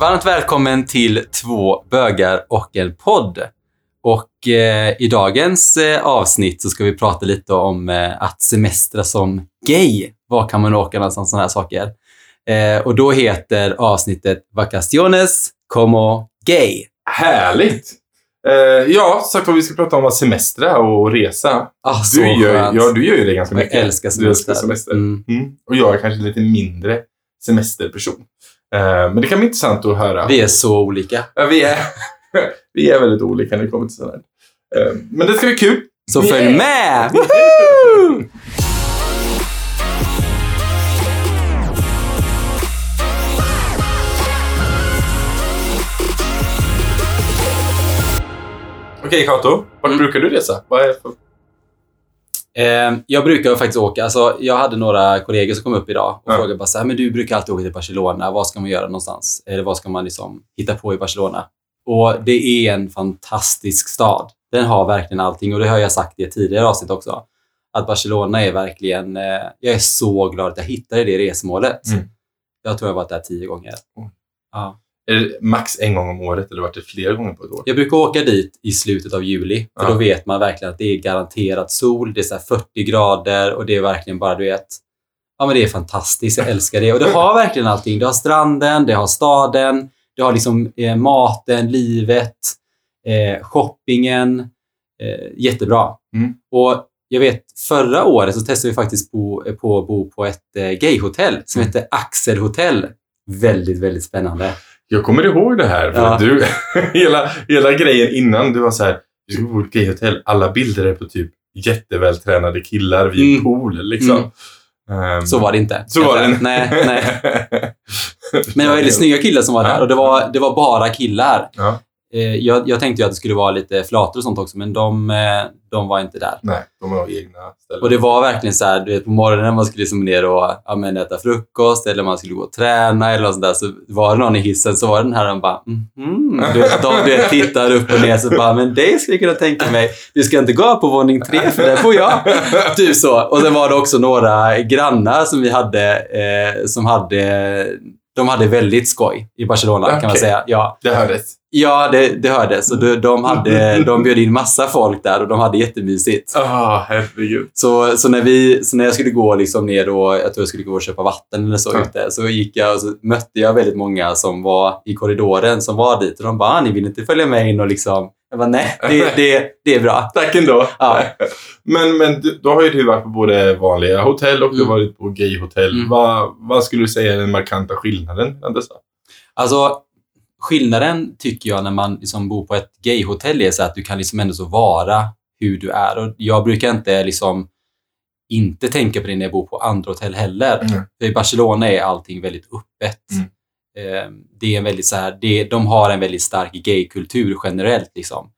Varmt välkommen till Två bögar och en podd. Och eh, i dagens eh, avsnitt så ska vi prata lite om eh, att semestra som gay. Var kan man åka någonstans? Sådana här saker. Eh, och då heter avsnittet Vacaciones como gay. Härligt! Eh, ja, sagt vad vi ska prata om var semestra och resa. Ah, så Du gör, skönt. ja, du gör ju det ganska Jag mycket. älskar Du älskar semester. semester. Mm. Mm. Och jag är kanske lite mindre semesterperson. Eh, men det kan bli intressant att höra. Vi är så olika. Ja, vi, är, vi är väldigt olika när det kommer till sådant här. Eh, men det ska bli kul. Så följ Yeah. med! Okej, Kato. Vart Mm. brukar du resa? Vad är för... Eh, jag brukar faktiskt åka, alltså jag hade några kollegor som kom upp idag och Ja. frågade bara så här, men du brukar alltid åka till Barcelona, vad ska man göra någonstans? Eller vad ska man liksom hitta på i Barcelona? Och det är en fantastisk stad. Den har verkligen allting och det har jag sagt i ett tidigare avsnitt också. Att Barcelona är verkligen, eh, jag är så glad att jag hittade det resmålet. Mm. Jag tror jag har varit där tio gånger. Oj. Ja. Är det max en gång om året eller vart det flera gånger på ett år? Jag brukar åka dit i slutet av juli, för Ja. då vet man verkligen att det är garanterat sol, det är så här 40 grader och det är verkligen bara, du vet, ja men det är fantastiskt, jag älskar det. Och det har verkligen allting. Det har stranden, det har staden, det har liksom eh, maten, livet, eh, shoppingen. Eh, jättebra. Mm. Och jag vet, förra året så testade vi faktiskt på, på att bo på ett eh, gayhotell som Mm. heter Axel Hotel. Väldigt, väldigt spännande. Jag kommer ihåg det här. För Ja. att du, hela, hela grejen innan, du var så här, vi ska bo på ett gayhotell. Alla bilder är på typ jättevältränade killar vid en Mm. pool. Liksom. Mm. Ehm, Så var det inte. så var det. Nej, nej. Men det var väldigt snygga killar som var där och det var, det var bara killar. Ja. Eh, Jag, jag tänkte ju att det skulle vara lite flator och sånt också, men de, eh, de var inte där. Nej, de har egna ställen. Och det var verkligen så här, du vet på morgonen man skulle liksom ner och ja, men äta frukost eller man skulle gå och träna eller något sånt där. Så var det någon i hissen så var den här och bara mhm. Du vet, de du vet, tittar upp och ner så bara, men det skulle jag kunna tänka mig. Du ska inte gå på våning tre för där bor jag. Typ så. Och sen var det också några grannar som vi hade, eh, som hade, de hade väldigt skoj i Barcelona kan man säga. Ja. Det hördes. Ja, det, det hördes. Och de, de, hade, de bjöd in massa folk där och de hade jättemysigt. Herregud. Så, så, när vi, så när jag skulle gå liksom ner och jag tror jag skulle gå och köpa vatten eller så Ja. ute så gick jag och så mötte jag väldigt många som var i korridoren som var dit och de bara, ah, ni vill inte följa med in och liksom jag bara, nej, det, det, det är bra. Tack ändå. Ja. Men, men du- då har ju du varit på både vanliga hotell och du Mm. har varit på gayhotell. Mm. Vad, vad skulle du säga är den markanta skillnaden mellan dessa? Alltså, skillnaden tycker jag när man liksom bor på ett gayhotell är så att du kan liksom ändå så vara hur du är. Och jag brukar inte liksom inte tänka på det när jag bor på andra hotell heller. Mm. För i Barcelona är allting väldigt öppet. Eh, Det är en väldigt så här, det, de har en väldigt stark gaykultur generellt. Liksom.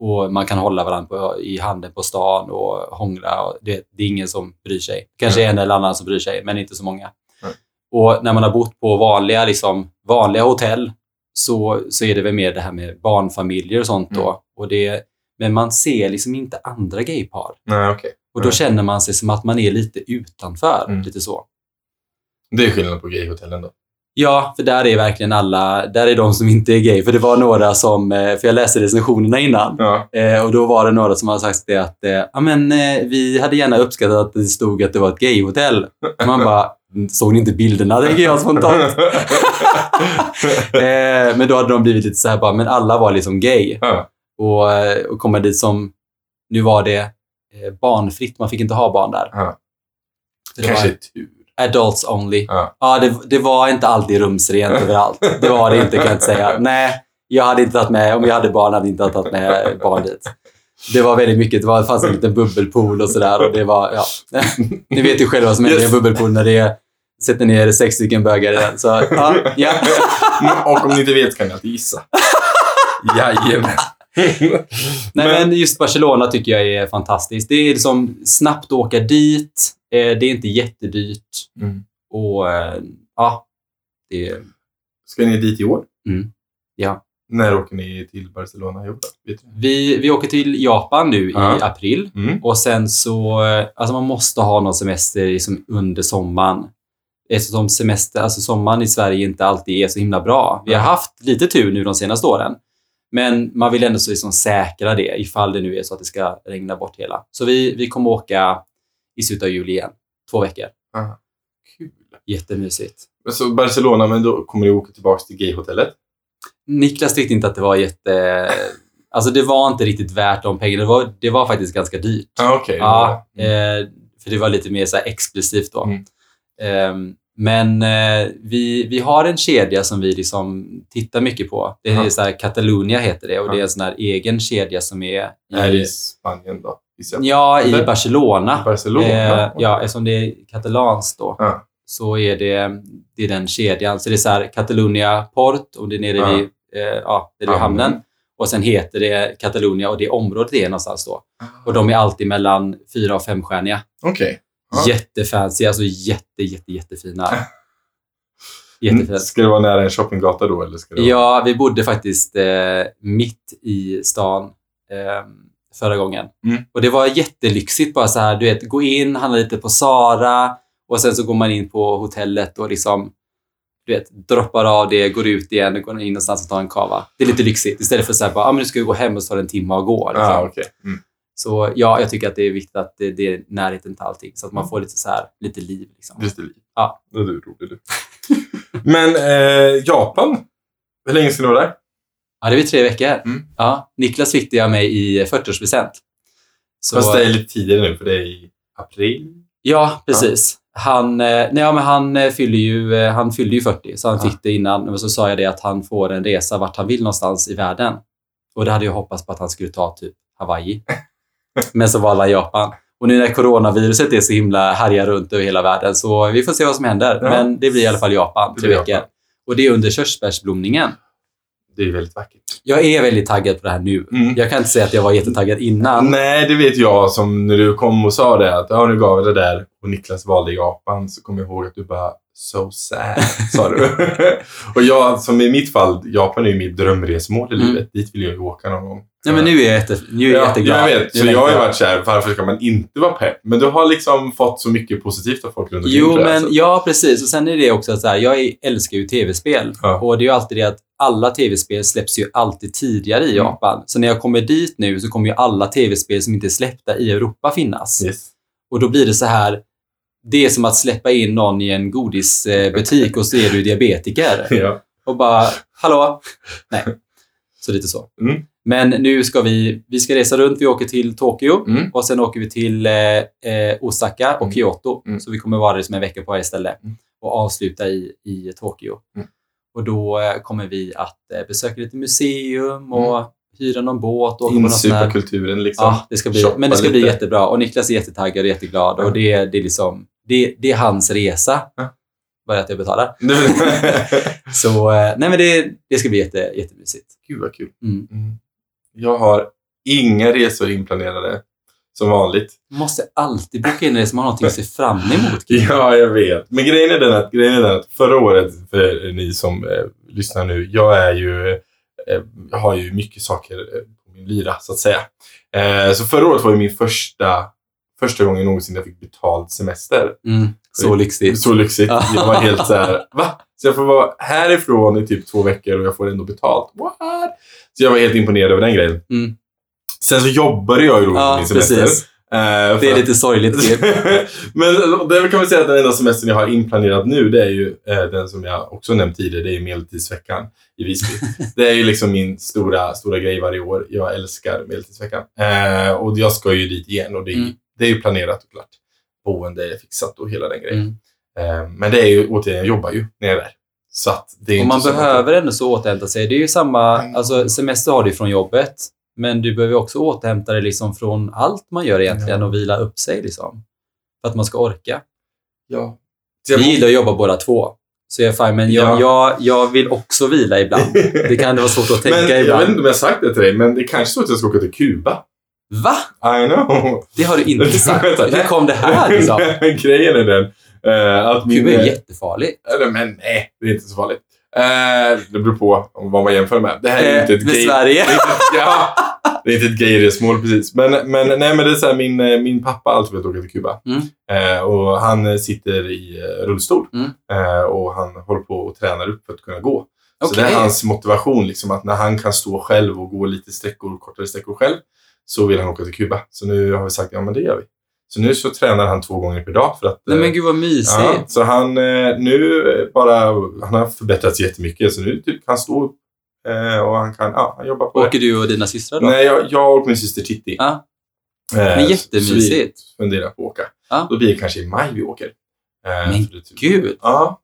Och man kan hålla varandra på, i handen på stan och hångla. Och det, det är ingen som bryr sig. Kanske en eller annan som bryr sig, men inte så många. Nej. Och när man har bott på vanliga, liksom, vanliga hotell så, så är det väl mer det här med barnfamiljer och sånt då. Mm. Och det, men man ser liksom inte andra gaypar. Nej, okej. Och då känner man sig som att man är lite utanför. Mm. Lite så. Det är skillnad på gayhotellen då. Ja, för där är verkligen alla, där är de som inte är gay. För det var några som, eh, för jag läste recensionerna innan. Ja. Eh, och då var det några som hade sagt det att eh, ja, men, vi hade gärna uppskattat att det stod att det var ett gayhotell. Man bara, såg ni inte bilderna? tänker jag spontant. men då hade de blivit lite så här bara, men alla var liksom gay. Ja. Och, och komma dit som, nu var det barnfritt, man fick inte ha barn där. Ja. Kanske var tur. Adults only. Ja. Ja, det, det var inte alltid rumsrent överallt. Det var det inte kan jag inte säga. Nej, jag hade inte tagit med, om jag hade barn hade jag inte tagit med barn dit. Det var väldigt mycket, det, var, det fanns en liten bubbelpool och sådär och det var, ja. Ni vet ju själva vad som händer i en bubbelpool när det är, sätter ner sex stycken bögar i den. Så, ja, ja. Och om ni inte vet kan ni alltid gissa. Jajamän. Nej, men just Barcelona tycker jag är fantastiskt. Det är liksom snabbt åka dit. Eh, det är inte jättedyrt. Mm. Och eh, ja, det är... Ska ni dit i år? Mm. Ja. När åker ni till Barcelona i år? Vi, vi åker till Japan nu Ja. i april. Mm. Och sen så, eh, alltså man måste ha någon semester liksom under sommaren. eftersom semester, alltså sommaren i Sverige inte alltid är så himla bra. Vi har haft lite tur nu de senaste åren. Men man vill ändå så liksom säkra det ifall det nu är så att det ska regna bort hela. Så vi, vi kommer åka i slutet av juli igen. Två veckor. Kul. Jättemysigt. Men Så Barcelona, men då kommer du åka tillbaka till gayhotellet? Niklas tyckte inte att det var jätte... Alltså det var inte riktigt värt de pengarna. Det var, det var faktiskt ganska dyrt. Ah, okej. Ja, Mm. eh, för det var lite mer så exklusivt då. Mm. Ehm, men eh, vi, vi har en kedja som vi liksom tittar mycket på. Det är Ja. så här, Catalunya heter det och det är en sån här egen kedja som är Är det i, i Spanien då? Ja, i Eller? Barcelona. Barcelona? Eh, ja, eftersom det är katalanskt då. Ja. Så är det, det är den kedjan. Så det är så här Catalunya Port och det är nere Ja. vid, eh, ja, det är vid Hamnen. Och sen heter det Catalunya och det området är någonstans då. Och de är alltid mellan fyra och femstjärniga. Okej. Ja. Jättefancy, alltså jätte, jätte, jättefina. Jättefint. Ska det vara nära en shoppinggata då? Eller ska det vara... Ja, vi bodde faktiskt eh, mitt i stan eh, förra gången. Mm. Och det var jättelyxigt bara så här, du vet, gå in, handla lite på Sara och sen så går man in på hotellet och liksom du vet, droppar av det, går ut igen och går in någonstans och tar en kava. Det är lite lyxigt istället för så här, bara, ah, men nu ska vi gå hem och så tar det en timme och gå. Liksom. Ah, okej. Mm. Så ja, jag tycker att det är viktigt att det, det är närheten till allting så att man Mm. får lite så här, lite liv. Liksom. Just det. Ja. Det är du rolig du. Men eh, Japan? Hur länge ska ni vara där? Ja, det blir tre veckor. Mm. Ja, Niklas fick det av mig i 40-årspresent. Så, Fast det är lite tidigare nu, för det är i april. Ja, precis. Han, eh, nej, ja, men han, eh, fyller ju, eh, han fyllde ju 40, så han Ja. fick det innan. Men så sa jag det att han får en resa vart han vill någonstans i världen. Och det hade jag hoppats på att han skulle ta typ Hawaii. men så valde han Japan. Och nu när coronaviruset är så himla härjar runt över hela världen så vi får se vad som händer. Ja. Men det blir i alla fall Japan, tre veckor. Och det är under körsbärsblomningen. Det är väldigt vackert. Jag är väldigt taggad på det här nu. Mm. Jag kan inte säga att jag var jättetaggad innan. Nej, det vet jag som när du kom och sa det att ja, nu gav jag det där och Niklas valde Japan så kommer jag ihåg att du bara so sad, sa du. och jag, som i mitt fall, Japan är ju mitt drömresmål i Mm. livet. Dit vill jag ju åka någon gång. Nej, men nu är jag, jätte, nu är jag Ja, jätteglad. jag vet. Så jag har ju varit kär. Varför ska man inte vara pepp? Men du har liksom fått så mycket positivt av folk runt omkring. Jo, men så- ja, precis. Och sen är det också att så här, jag älskar ju tv-spel. Ja. Och det är ju alltid det att alla tv-spel släpps ju alltid tidigare i Mm. Japan. Så när jag kommer dit nu så kommer ju alla tv-spel som inte är släppta i Europa finnas. Yes. Och då blir det så här, det är som att släppa in någon i en godisbutik och så är du diabetiker. Ja. Och bara, hallå? Nej. Så lite så. Mm. Men nu ska vi, vi ska resa runt. Vi åker till Tokyo Mm. och sen åker vi till eh, eh, Osaka och Mm. Kyoto. Mm. Så vi kommer vara där som en vecka på varje ställe Mm. och avsluta i, i Tokyo. Mm. Och då eh, kommer vi att eh, besöka lite museum och hyra någon båt och Insupa här... kulturen liksom. Ja, det ska bli, men det ska bli lite. jättebra. Och Niklas är jättetaggad och jätteglad. Och det, det, är liksom, det, det är hans resa. Ja. Bara att jag betalar. Så eh, nej, men det, det ska bli jätte, jättemysigt. Gud vad kul. Mm. Mm. Jag har inga resor inplanerade. Som vanligt. Man måste alltid boka in det som har någonting att se fram emot. Ja, jag vet. Men grejen är den att, grejen är den att förra året, för ni som eh, lyssnar nu, jag är ju, eh, har ju mycket saker eh, på min lyra, så att säga. Eh, så förra året var ju min första, första gången någonsin jag fick betald semester. Mm. Så lyxigt. Så lyxigt. Jag var helt så här, va? Så jag får vara härifrån i typ två veckor och jag får ändå betalt. What? Så jag var helt imponerad över den grejen. Mm. Sen så jobbade jag ju då Ja, min semester. precis. Eh, Det är lite sorgligt. typ. Men det kan man säga att den enda semestern jag har inplanerat nu, det är ju eh, den som jag också nämnt tidigare, det är medeltidsveckan i Visby. det är ju liksom min stora, stora grej varje år. Jag älskar medeltidsveckan. Eh, och jag ska ju dit igen och det är, Mm. Det är ju planerat och klart. Boende är fixat och hela den grejen. Mm. Eh, men det är ju, återigen, jag jobbar ju när jag är där. Så att det är Och inte man behöver ändå så återhämta sig. Det är ju samma, Mm. alltså semester har du från jobbet. Men du behöver också återhämta dig liksom från allt man gör egentligen Ja. och vila upp sig. Liksom, för att man ska orka. Ja. Jag Vi gillar att jobba båda två. Så jag är fine, men jag, jag, jag vill också vila ibland. Det kan vara svårt att tänka men jag ibland. vet inte om jag har sagt det till dig, men det är kanske så att jag ska åka till Kuba. Va? I know. Det har du inte sagt. Hur kom det här liksom? Grejen är den eh, att min... Kuba är jättefarligt. Men nej, det är inte så farligt. Eh, det beror på vad man jämför med. Det här är Eh, inte ett med gay... Sverige? Det är inte, ja, Det är inte ett gayresmål precis. Men, men, nej, men det är så här, min, eh, min pappa har alltid velat åka till Kuba. Mm. Eh, och han eh, sitter i eh, rullstol. Mm. Eh, och han håller på och tränar upp för att kunna gå. Så Okej. det är hans motivation, liksom, att när han kan stå själv och gå lite sträckor, kortare sträckor själv, så vill han åka till Kuba. Så nu har vi sagt, ja men det gör vi. Så nu så tränar han två gånger per dag för att Nej eh, men gud vad mysigt. Ja, så han eh, nu eh, bara, han har förbättrats jättemycket. Så nu typ kan han stå upp eh, och han kan, ja, han jobbar på Åker du och dina systrar det. då? Nej, jag, jag och min syster Titti. Ja. Eh, Men Så vi jättemysigt. funderar på att åka. Ja. Då blir det kanske i maj vi åker. Eh, Men för det typ- gud. Ja.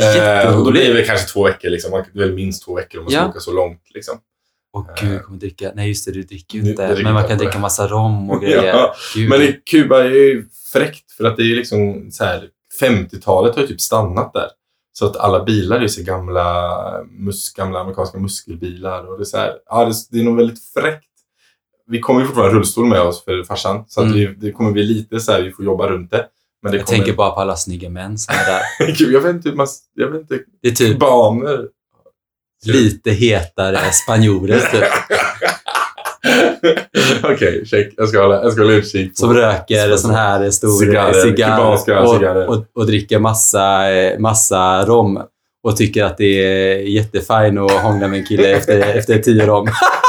Eh, och då blir det Jätteroligt. kanske två veckor. Liksom. Man- Det är väl minst två veckor om man ska Ja. åka så långt. Liksom. Åh gud, jag kommer dricka. Nej just det, du dricker ju inte. Men man kan dricka massa rom och grejer. Ja. Men i Kuba är ju fräckt för att det är ju liksom så här 50-talet har ju typ stannat där. Så att alla bilar är så gamla, mus, gamla amerikanska muskelbilar. Och det, är så här, ja, det, det är nog väldigt fräckt. Vi kommer ju fortfarande rullstol med oss för farsan. Så att Mm. vi, det kommer bli lite så här, vi får jobba runt det. Men det jag kommer... tänker bara på alla snygga män som är där. Gud, jag vet inte, hur man, jag vet inte, Det är typ banor. lite hetare spanjorer typ. Okej, check. Jag ska hålla, jag ska hålla utkik. Som röker sån här stor Cigarrer, cigarr, och, cigarrer. och, och dricker massa, eh, massa rom. Och tycker att det är jättefint att hångla med en kille efter, efter tio rom.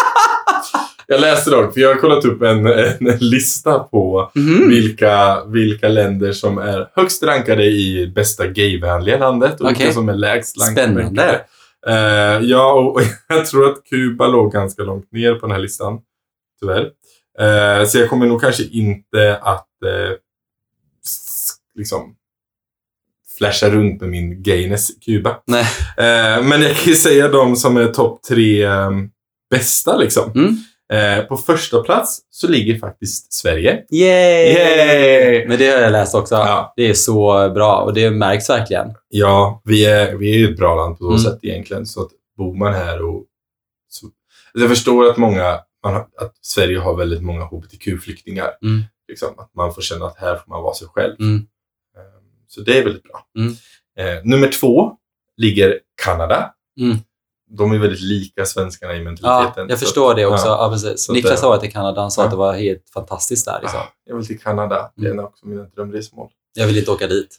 Jag läste dock, för jag har kollat upp en, en lista på Mhm. vilka, vilka länder som är högst rankade i bästa gayvänliga landet och Okej. vilka som är lägst rankade. Eh, ja, och jag tror att Kuba låg ganska långt ner på den här listan. Tyvärr. Eh, så jag kommer nog kanske inte att s- liksom flasha runt med min gayness i Kuba. Nej. Men jag kan ju säga de som är topp tre eh, bästa liksom. Mm. Eh, på första plats så ligger faktiskt Sverige. Yay! Yay! Men det har jag läst också. Ja. Det är så bra och det märks verkligen. Ja, vi är, vi är ju ett bra land på så Mm. sätt egentligen. Så att bor man här och... Så, alltså jag förstår att många, man har, att Sverige har väldigt många hbtq-flyktingar. Mm. Liksom, att man får känna att här får man vara sig själv. Mm. Eh, Så det är väldigt bra. Mm. Eh, nummer två ligger Kanada. Mm. De är väldigt lika svenskarna i Ja, mentaliteten. jag Så förstår det att- också. Ja. Ja, Niklas det- har varit i Kanada. Han sa Ja. att det var helt fantastiskt där. Liksom. Ah, Jag vill till Kanada. Det är Mm. också mina drömresmål. Jag vill inte åka dit.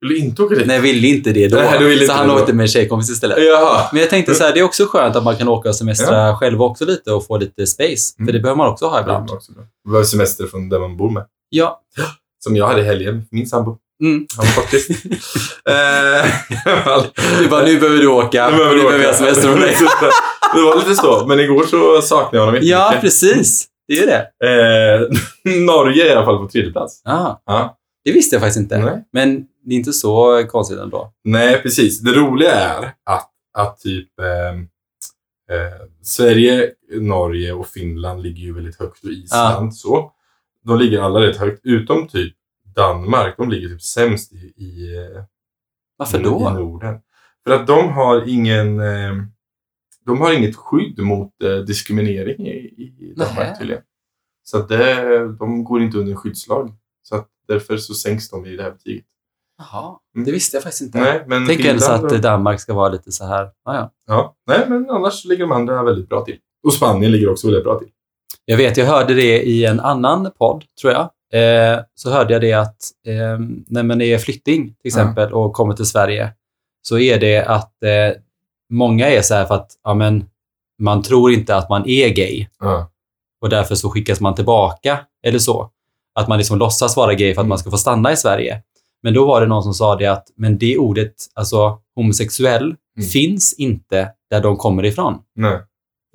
Vill du inte åka dit? Nej, jag ville inte det då. Nej, så han det åkte med en tjejkompis istället. Jaha. Men jag tänkte så här, det är också skönt att man kan åka och semestra själv också lite och få lite space. Mm. För det behöver man också ha ibland. Det. Det var semester från där man bor med. Ja. Som jag hade i helgen. Min sambo. Mm. Var faktiskt. eh. Du bara, nu behöver du åka. Nu behöver nu du behöver jag åka. semester från dig. det var lite så. Men igår så saknade jag honom ja, jättemycket. precis. Det är det. Eh, Norge är i alla fall på tredje plats. Ah, Ja. det visste jag faktiskt inte. Nej. Men det är inte så konstigt ändå. Nej, precis. Det roliga är att, att typ ehm, eh, Sverige, Norge och Finland ligger ju väldigt högt och Island så. De ligger alla rätt högt, utom typ Danmark. De ligger typ sämst i, i, Varför i då? Norden. För att de har ingen eh, de har inget skydd mot eh, diskriminering i, i Danmark tydligen. Så att det, de går inte under skyddslag. Så att därför så sänks de i det här betyget. Jaha, Mm. det visste jag faktiskt inte. Nej, men Tänk ens att och- Danmark ska vara lite så här. Ah, ja. Ja, nej, men annars ligger de andra väldigt bra till. Och Spanien ligger också väldigt bra till. Jag vet, jag hörde det i en annan podd, tror jag. Eh, så hörde jag det att eh, när man är flykting till exempel och kommer till Sverige så är det att eh, många är så här för att ja, men, man tror inte att man är gay Ja. och därför så skickas man tillbaka eller så. Att man liksom låtsas vara gay för att Mm. man ska få stanna i Sverige. Men då var det någon som sa det att men det ordet, alltså homosexuell, Mm. finns inte där de kommer ifrån. Nej.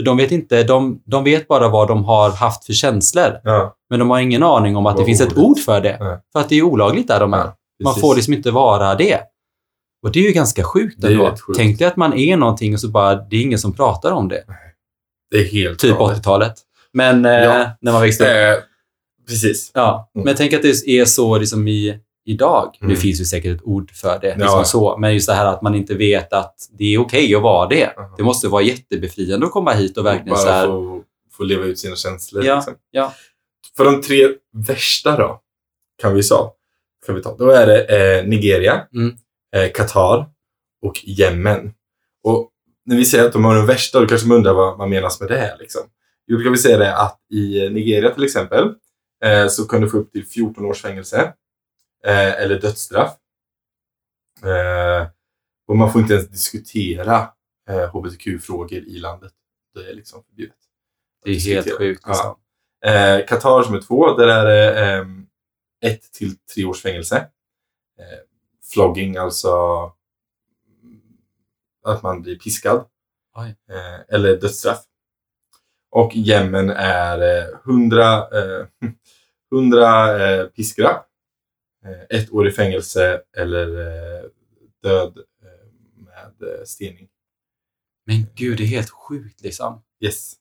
De vet, inte, de, de vet bara vad de har haft för känslor. Ja. Men de har ingen aning om att det finns ett ord för det. Nej. För att det är olagligt där de är. Ja, man får liksom inte vara det. Och det är ju ganska sjukt Det ändå. sjukt. Tänk dig att man är någonting och så bara, det är ingen som pratar om det. Det är helt Typ galet. 80-talet. Men eh, Ja. när man växte upp. Eh, precis. Ja. Mm. Men tänk att det är så liksom i, idag. Nu Mm. finns ju säkert ett ord för det. Ja. Liksom så. Men just det här att man inte vet att det är okej att vara det. Aha. Det måste vara jättebefriande att komma hit och verkligen Bara så här. få, få leva ut sina känslor. Ja, liksom. ja. För de tre värsta då, kan vi, sa, kan vi ta. Då är det eh, Nigeria, Mm. eh, Qatar och Jemen. Och när vi säger att de har den värsta, då kanske man undrar vad, vad menas med det. Liksom. Jo, då kan vi säga det att i Nigeria till exempel eh, så kan du få upp till 14 års fängelse eh, eller dödsstraff. Eh, och man får inte ens diskutera eh, hbtq-frågor i landet. Det är liksom förbjudet. Det är helt sjukt. Ja. Liksom. Eh, Qatar som är två, där är det eh, ett till tre års fängelse. Eh, flogging, alltså att man blir piskad. Eh, eller dödsstraff. Och Jemen är eh, 100, eh, 100 eh, piskrapp, eh, ett år i fängelse eller eh, död eh, med eh, stening. Men gud, det är helt sjukt liksom. Yes.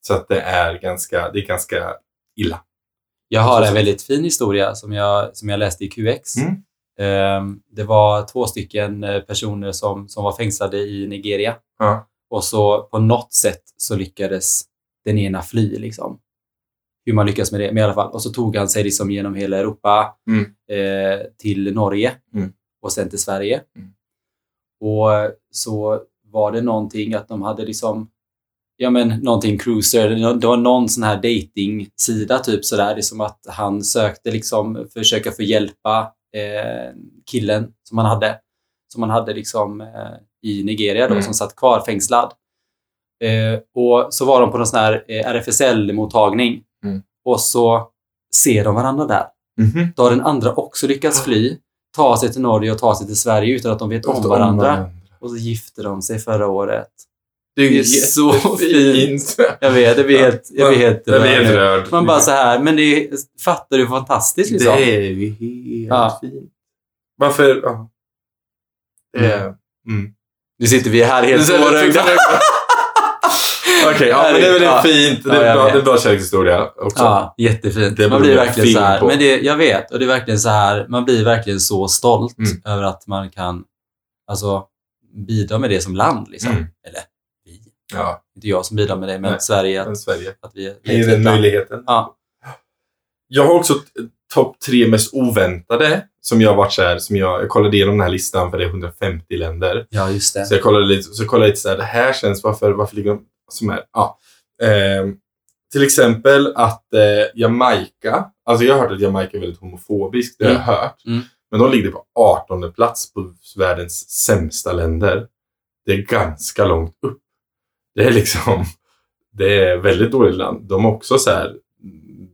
Så att det är ganska, det är ganska illa. Jag har en väldigt fin historia som jag, som jag läste i QX. Mm. Ehm, Det var två stycken eh, personer som, som var fängslade i Nigeria. Ja. Och så på något sätt så lyckades den ena fly. Liksom. Hur man lyckas med det, men i alla fall. Och så tog han sig liksom genom hela Europa Mm. eh, till Norge Mm. och sen till Sverige. Mm. Och så var det någonting att de hade liksom ja men någonting cruiser, det var någon sån här dating-sida typ sådär. Det är som att han sökte liksom försöka få hjälpa eh, killen som han hade. Som han hade liksom eh, i Nigeria då, Mm. som satt kvar fängslad. Eh, och så var de på någon sån här eh, RFSL-mottagning. Mm. Och så ser de varandra där. Mhm. Då har den andra också lyckats fly, ta sig till Norge och ta sig till Sverige utan att de vet om varandra. Och så gifte de sig förra året. Det är, Det är så fint. Jag vet, det blir helt, jag blir helt Jag rörd helt rörd. Man bara så här, men det är, fattar du hur fantastiskt liksom? Det är ju helt Ja. fint. Varför? Ja. Det är... Mm. Nu sitter vi här helt tårögda. Okej, ja, men det är väl Ja. fint. Det är, jag bra, vet. det är en bra kärlekshistoria också. Ja, jättefint. Det man blir bli en verkligen så här, på. men det, jag vet, och det är verkligen så här, man blir verkligen så stolt Mm. över att man kan alltså, bidra med det som land. Liksom. Mm. Eller Ja, inte jag som bidrar med det, men Nej, Sverige, att, Sverige. att vi är den möjligheten. Ja. Jag har också topp tre mest oväntade som jag varit så här, som jag, jag kollade igenom den här listan för det är 150 länder. Ja, just det. Så jag kollade lite, så kollade jag lite så här, det här känns, varför, varför ligger de som är? Ja. Ehm, till exempel att eh, Jamaica, alltså jag har hört att Jamaica är väldigt homofobiskt, det har jag hört. Mm. Men de ligger på 18 plats på världens sämsta länder. Det är ganska långt upp. Det är liksom, det är väldigt dåligt land. De har också så här, mm,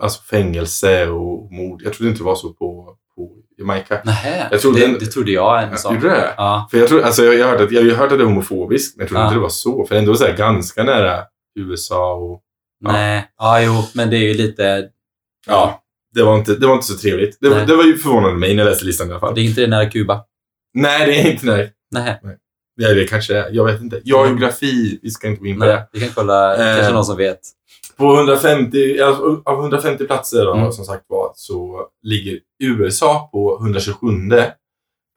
alltså fängelse och mord. Jag trodde inte det var så på, på Jamaica. Nähä, Jag trodde det, den- det trodde jag en sån. Gjorde det? Ja. För jag, tror, alltså jag, jag, har hört att, jag har att det är homofobiskt, men jag trodde Ja. inte det var så. För det är ändå så här ganska nära USA och... Ja. Nej, ja jo, men det är ju lite... Ja, det var inte, det var inte så trevligt. Det, Nej. det var ju förvånande mig när jag läste listan i alla fall. Det är inte det nära Kuba. Nej, det är inte nej. Nej, Ja, det kanske är. Jag vet inte. Geografi, vi ska inte gå in på det. Vi kan kolla, Eh. kanske någon som vet. På 150, alltså, av 150 platser då, Mm. som sagt var, så ligger USA på 127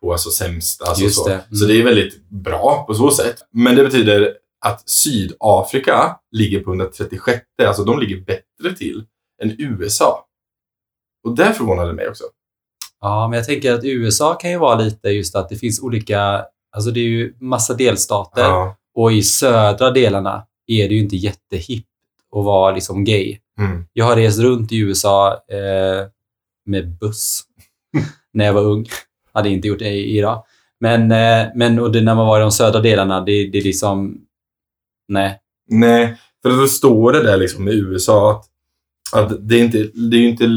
på alltså sämst. Alltså Just så. det. Mm. så det är väldigt bra på så sätt. Men det betyder att Sydafrika ligger på 136. Alltså de ligger bättre till än USA. Och det förvånade mig också. Ja, men jag tänker att USA kan ju vara lite just att det finns olika... Alltså det är ju massa delstater Ja. och i södra delarna är det ju inte jättehippt att vara liksom gay. Mm. Jag har rest runt i USA eh, med buss när jag var ung. Hade inte gjort det idag. Men, eh, men och det, när man var i de södra delarna, det, det är liksom... Nej. Nej, för då står det där liksom i USA att, att det, är inte, det är inte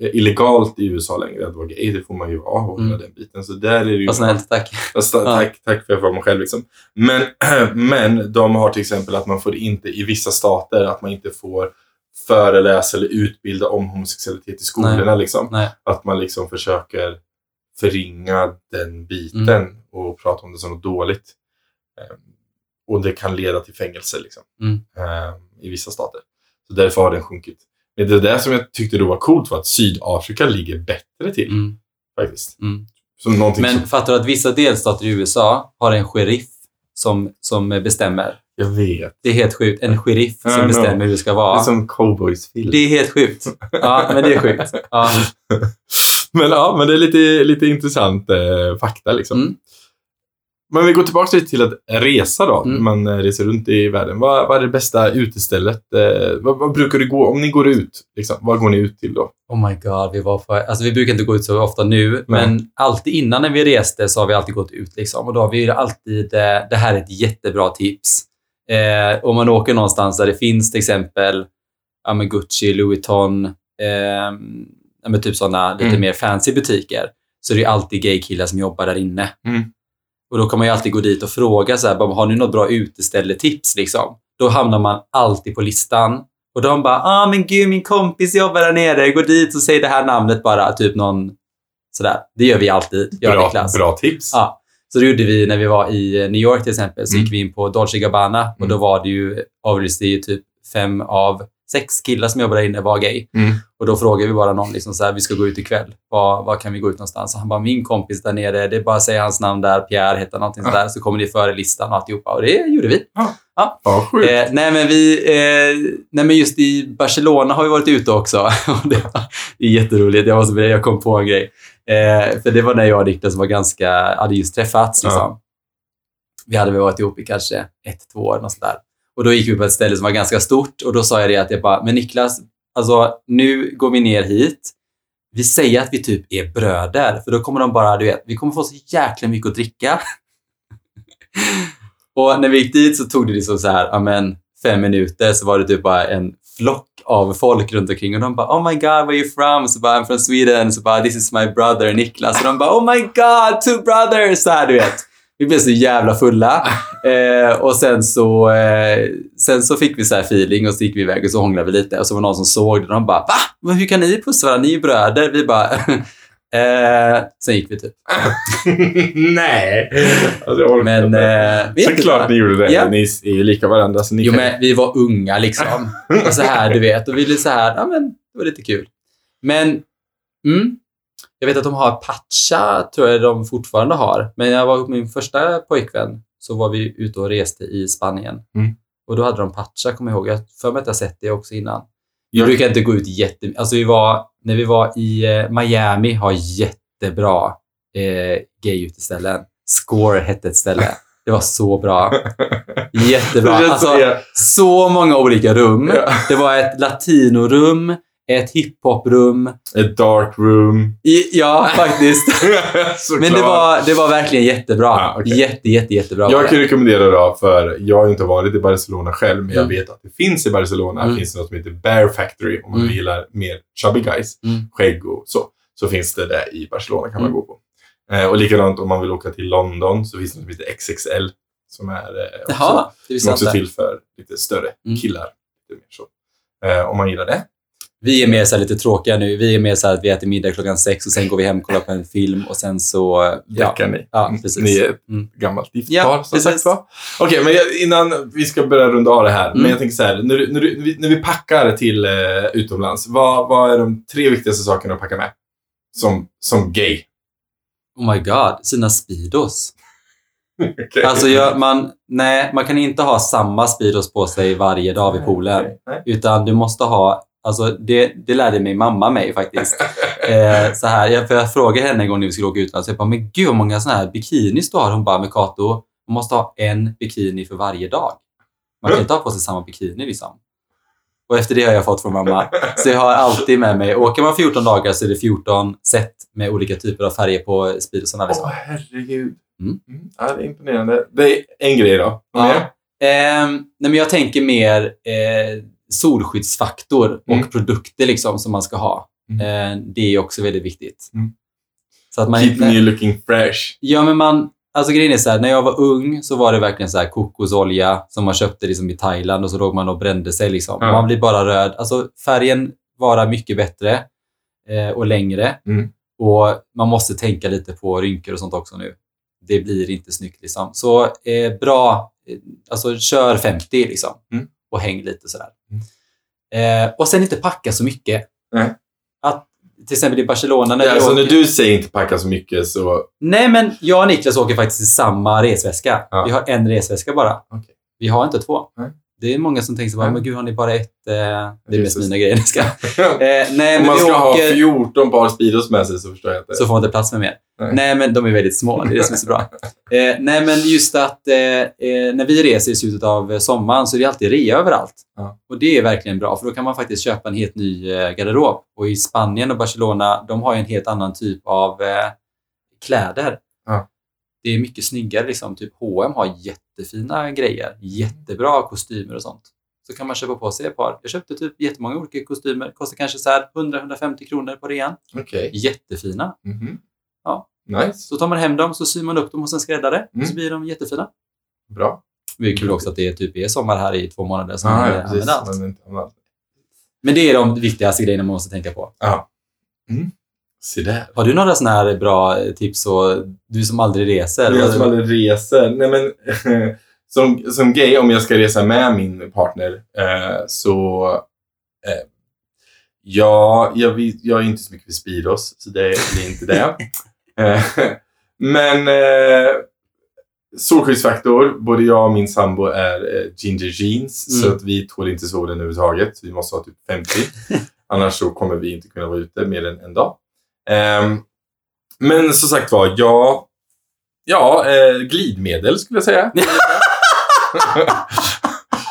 illegalt i USA längre att vara gay. Det får man ju vara och hela Mm. den biten. Så där är det ju... Vad snällt, tack. Fast, tack, tack för att jag får mig själv. Liksom. Men, men de har till exempel att man får inte i vissa stater att man inte får föreläsa eller utbilda om homosexualitet i skolorna. Liksom. Nej. Att man liksom försöker förringa den biten Mm. och prata om det som något dåligt. Eh, Och det kan leda till fängelse liksom, Mm. eh, i vissa stater. Så därför har den sjunkit. Det där som jag tyckte då var coolt var att Sydafrika ligger bättre till. Mm. faktiskt. Mm. Men som, fattar du att vissa delstater i USA har en sheriff som, som bestämmer? jag vet. Det är helt sjukt. En sheriff som know. bestämmer hur det ska Det är vara. som cowboysfilm. Det är helt sjukt. Ja, men det är sjukt. Ja. men ja, men det är lite, lite intressant eh, fakta liksom. Mm. Men vi går tillbaka lite till att resa då. Mm. Man eh, reser runt i världen. Vad, vad är det bästa utestället? Eh, vad, vad brukar du gå, om ni går ut, liksom, vad går ni ut till då? Oh my god, vi var på... Alltså vi brukar inte gå ut så ofta nu, men alltid innan när vi reste så har vi alltid gått ut liksom. Och då har vi alltid... eh, Det här är ett jättebra tips. Eh, om man åker någonstans där det finns till exempel ja, men Gucci, Louis Vuitton, eh, ja, men typ sådana lite Mm. mer fancy butiker, så det är alltid gaykillar som jobbar där inne. Mm. Och då kan man ju alltid gå dit och fråga så här, har ni något bra uteställetips liksom? Då hamnar man alltid på listan. Och de bara, ah men gud min kompis jobbar där nere, gå dit och säg det här namnet bara, typ någon sådär. Det gör vi alltid, jag Bra, Niklas. bra tips. Ja. Så det gjorde vi när vi var i eh, New York till exempel. Så Mm. gick vi in på Dolce Gabbana och Mm. då var det ju obviously typ fem av sex killar som jobbade där inne var gay. Mm. Och då frågade vi bara någon liksom så här, vi ska gå ut ikväll. Var, var kan vi gå ut någonstans? Och han bara, min kompis där nere, det är bara att säga hans namn där, Pierre heter någonting Ja. sådär, så kommer ni före listan och alltihopa. Och det gjorde vi. Ja, sjukt. Eh, nej, men vi, eh, nej, men just i Barcelona har vi varit ute också. Det, var, det är jätteroligt. Jag, måste, berätta, jag kom på en grej. Eh, för det var när jag och Niklas var ganska, hade just träffats. Liksom. Ja. Vi hade väl varit ihop i kanske ett, två år. Något sånt där. Och då gick vi på ett ställe som var ganska stort och då sa jag det att jag bara, men Niklas, alltså nu går vi ner hit. Vi säger att vi typ är bröder, för då kommer de bara, du vet, vi kommer få så jäkla mycket att dricka. och när vi gick dit så tog det liksom så här, ja men fem minuter så var det typ bara en flock av folk runt omkring och de bara oh my god where are you from? Så bara I'm from Sweden. Så bara this is my brother Niklas. Och de bara oh my god two brothers! Så här du vet. Vi blev så jävla fulla. Eh, och sen så, eh, sen så fick vi så här feeling och så gick vi iväg och så hånglade vi lite. Och så var det någon som såg det och de bara va? Hur kan ni pussa varandra? Ni är ju bröder. Vi bara eh, sen gick vi typ. Nej! Alltså, Men eh, Såklart ni gjorde det. Ja. Ni är ju lika varandra. Så ni Jo, kan... men vi var unga liksom. Och så här, du vet. Och vi blev så här, ja men det var lite kul. Men, mm, jag vet att de har Pacha, tror jag de fortfarande har. Men jag var med min första pojkvän, så var vi ute och reste i Spanien. Mm. Och då hade de Pacha, kommer jag ihåg. Jag för mig att jag sett det också innan. Vi Jag- brukar inte gå ut jättemycket. Alltså vi var, när vi var i eh, Miami, har jättebra eh, gayuteställen. Score hette ett ställe. Det var så bra. Jättebra. Alltså, så många olika rum. Det var ett latinorum, ett hiphoprum. Ett dark room. I, ja, faktiskt. Men det var, det var verkligen jättebra. Ja, okej. Jätte, jätte, jättebra. Jag det. kan rekommendera då, för jag har inte varit i Barcelona själv, men jag Mm. vet att det finns i Barcelona. Mm. finns det något som heter Bear Factory, om man Mm. gillar mer chubby guys, Mm. skägg och så. Så finns det där i Barcelona kan man Mm. gå på. Eh, och likadant om man vill åka till London så finns det något som heter XXL. Som är eh, också, Jaha, det som också är till för lite större Mm. killar. Lite mer så. Eh, om man gillar det. Vi är mer så lite tråkiga nu. Vi är mer så att vi äter middag klockan sex och sen går vi hem och kollar på en film och sen så... Ja, Däckar ni. ja Mm. precis. Ni är ett Mm. gammalt gift Ja, par, som precis. sagt var. Okej, men jag, innan vi ska börja runda av det här. Mm. Men jag tänker så här, när, när, när, vi, packar till eh, utomlands, vad, vad är de tre viktigaste sakerna att packa med? Som, som gay. Oh my god, sina Speedos. Okej. Alltså, jag, man, nej, man kan inte ha samma Speedos på sig varje dag vid poolen. Utan du måste ha, alltså det, det lärde min mamma mig faktiskt. Eh, så här, jag, för jag frågade henne en gång när vi skulle åka utomlands, jag bara, men gud vad många sådana här bikinis du har. Hon bara, men Kato, man måste ha en bikini för varje dag. Man kan inte ha på sig samma bikini liksom. Och efter det har jag fått från mamma. Så jag har alltid med mig, åker man 14 dagar så är det 14 set med olika typer av färger på speedosarna. Åh, Liksom. herregud. Mm. Ja, det är imponerande. Det är en grej då. Vad Ja. Ehm, nej, men jag tänker mer eh, solskyddsfaktor och Mm. produkter liksom, som man ska ha. Mm. Eh, det är också väldigt viktigt. Mm. Så att man Keeping inte... you looking fresh. Ja, men man... Alltså grejen är så här, när jag var ung så var det verkligen så här kokosolja som man köpte liksom i Thailand och så låg man och brände sig. Liksom. Man blir bara röd. Alltså färgen varar mycket bättre eh, och längre. Mm. Och man måste tänka lite på rynkor och sånt också nu. Det blir inte snyggt liksom. Så eh, bra, eh, alltså kör 50 liksom. Mm. Och häng lite sådär. Eh, och sen inte packa så mycket. Nej. Att, till exempel i Barcelona när Ja, alltså, åker- när du säger inte packa så mycket så... Nej, men jag och Niklas åker faktiskt i samma resväska. Ja. Vi har en resväska bara. Okej. Vi har inte två. Nej. Det är många som tänker så bara, Ja. men gud har ni bara ett... Eh, det är mest mina grejer. Ska. Eh, nej, Om men man ska ha åker... 14 par Speedos med sig så förstår jag inte. så får man inte plats med mer. Nej. Nej. men de är väldigt små. Det är det som är så bra. Eh, nej, men just att eh, eh, när vi reser i slutet av eh, sommaren så är det alltid rea överallt. Ja. Och det är verkligen bra, för då kan man faktiskt köpa en helt ny eh, garderob. Och i Spanien och Barcelona, de har ju en helt annan typ av eh, kläder. Ja. Det är mycket snyggare. Liksom. Typ H&M har jättefina grejer. Jättebra kostymer och sånt. Så kan man köpa på sig ett par. Jag köpte typ jättemånga olika kostymer. Kostar kanske så här 100-150 kronor på rean. Okej. Jättefina. Mhm. Ja. Nice. Så tar man hem dem, så syr man upp dem hos en skräddare Mm. och så blir de jättefina. Bra. Det är kul också att det typ är sommar här i två månader som Ah, ja, precis. Men det är de viktigaste grejerna man måste tänka på. Ja. Mm. Se där. Har du några sådana här bra tips? Och, du som aldrig reser. Jag som aldrig reser. Nej, men, som, som gay, om jag ska resa med min partner, eh, så... Eh, ja, jag, jag är inte så mycket för Speedos, så det blir inte det. eh, men eh, solskyddsfaktor. Både jag och min sambo är eh, ginger jeans, Mm. så att vi tål inte solen överhuvudtaget. Vi måste ha typ 50. Annars så kommer vi inte kunna vara ute mer än en dag. Ehm, men som sagt var, ja, ja eh, glidmedel skulle jag säga.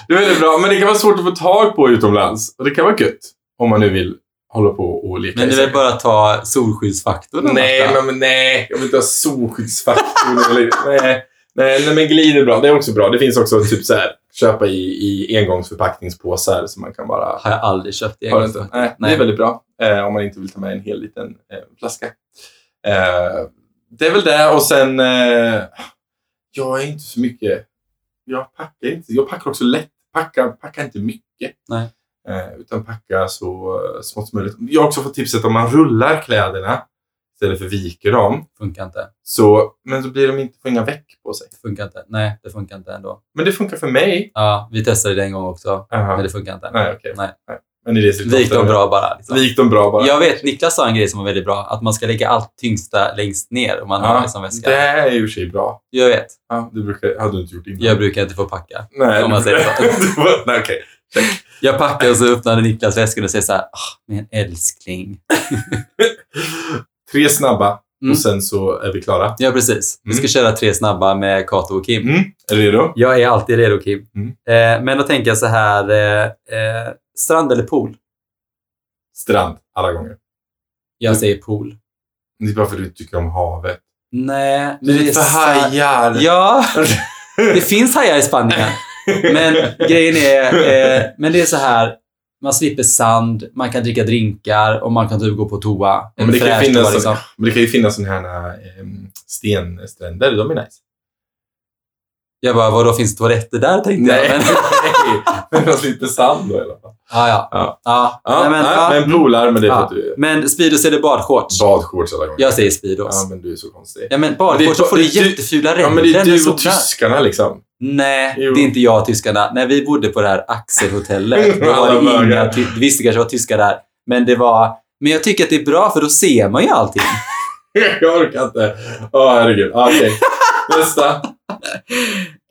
det är väldigt bra, men det kan vara svårt att få tag på utomlands. Och det kan vara gött. Om man nu vill hålla på och leka Men det är väl bara att ta solskyddsfaktorn? Nej, men, nej. Jag vill inte ha solskyddsfaktor. eller, nej, nej, nej, men glid är bra. Det är också bra. Det finns också typ så här, köpa i, i engångsförpackningspåsar som man kan bara Har jag aldrig köpt i du inte? Nej, det är Nej. väldigt bra. Eh, om man inte vill ta med en hel liten eh, flaska. Eh, det är väl det. Och sen... Eh, jag är inte så mycket... Jag packar inte. Jag packar också lätt. Packa, packa inte mycket. Nej. Eh, utan packa så eh, smått som möjligt. Jag har också fått tipset om man rullar kläderna istället för viker dem. Funkar inte. Så, men så blir de inte, får inga veck på sig. Det funkar inte. Nej, det funkar inte ändå. Men det funkar för mig. Ja, vi testade det en gång också, Aha. men det funkar inte. Nej, okej. Nej. Men i det Vik dem bra bara. Liksom. Vik dem bra bara. Jag vet, Niklas sa en grej som var väldigt bra. Att man ska lägga allt tyngsta längst ner om man har det som väska. det är i och för sig bra. Jag vet. Ja, det brukar, hade du inte gjort innan. Jag brukar inte få packa. Nej, om man säger så. Det Nej, okej. Jag packar och så öppnade Niklas väskan och säger så här, ah, min älskling. Tre snabba Mm. och sen så är vi klara. Ja, precis. Vi ska Mm. köra tre snabba med Kato och Kim. Mm. Är du redo? Jag är alltid redo, Kim. Mm. Eh, men då tänker jag så här, eh, eh, strand eller pool? Strand, alla gånger. Jag säger pool. Det är bara för att du tycker om havet. Nej, Du är det lite för hajar. Ja, det finns hajar i Spanien. Men grejen är, eh, men det är så här, man slipper sand, man kan dricka drinkar och man kan typ gå på toa. men det kan, ju finnas, toa, liksom. men det kan ju finnas sådana här ähm, stenstränder. De är nice. Jag bara, vadå, finns det toaletter där? Tänkte jag. Men, men de slipper sand då i alla fall. ja, ja. Ja. ja. Ja, nej, men, nej, ja. men poolar, men det är för Ja. att du är Men Speedos eller badshorts? badshorts alla gånger. Jag säger Speedos. Ja, Ja, men du är så konstig. men Men badshorts, får du du- jättefula ränder. Ja, men det är du och tyskarna liksom. Nej, Jo. det är inte jag och tyskarna. När vi bodde på det här Axelhotellet, då var det inga... Ty- visst, det kanske var tyskar där. Men det var... Men jag tycker att det är bra, för då ser man ju allting. Jag orkar inte. Åh, herregud. Ah, Okej. Nästa.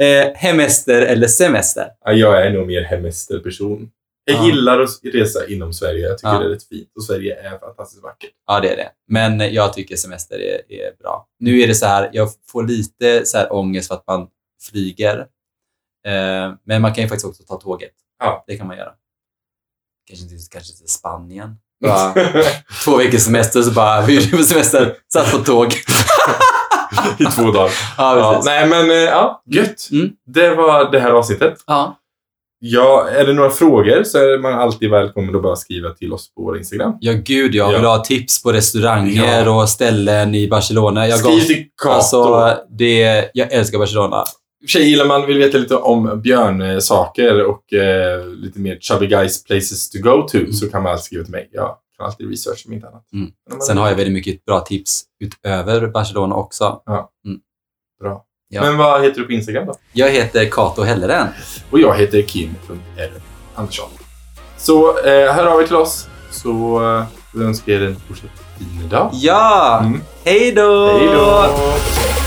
Eh, hemester eller semester? Ja, Jag är nog mer hemesterperson. Jag Ja. gillar att resa inom Sverige. Jag tycker Ja. det är rätt fint. Och Sverige är fantastiskt vackert. Ja, det är det. Men jag tycker semester är, är bra. Nu är det så här, jag får lite så här ångest för att man flyger. Eh, men man kan ju faktiskt också ta tåget. Ja. Det kan man göra. Kanske inte kanske till Spanien. Bara, två veckors semester så bara, hur är på semester? Satt på tåg. I två dagar. Ja, Ja, nej, men eh, ja, gött. Mm. Det var det här avsnittet. Ja. Ja, är det några frågor så är man alltid välkommen att bara skriva till oss på vår Instagram. Ja, gud, jag vill Ja. ha tips på restauranger Ja. och ställen i Barcelona. Jag Skriv till Kato. alltså, det, jag älskar Barcelona. Tjej gillar man vill veta lite om björnsaker och eh, lite mer chubby guys places to go to så kan man alltid skriva till mig. Jag kan alltid researcha om inte annat. Mm. Sen har jag väldigt mymycket bra tips utöver Barcelona också. Bra. Ja. Men vad heter du på Instagram då? Jag heter Kato Helleren. Och jag heter Kim.R. Andersson. Så eh, hör av er till oss så eh, vi önskar er en fortsatt fin dag. Ja! Mm. Hej då! Hej då!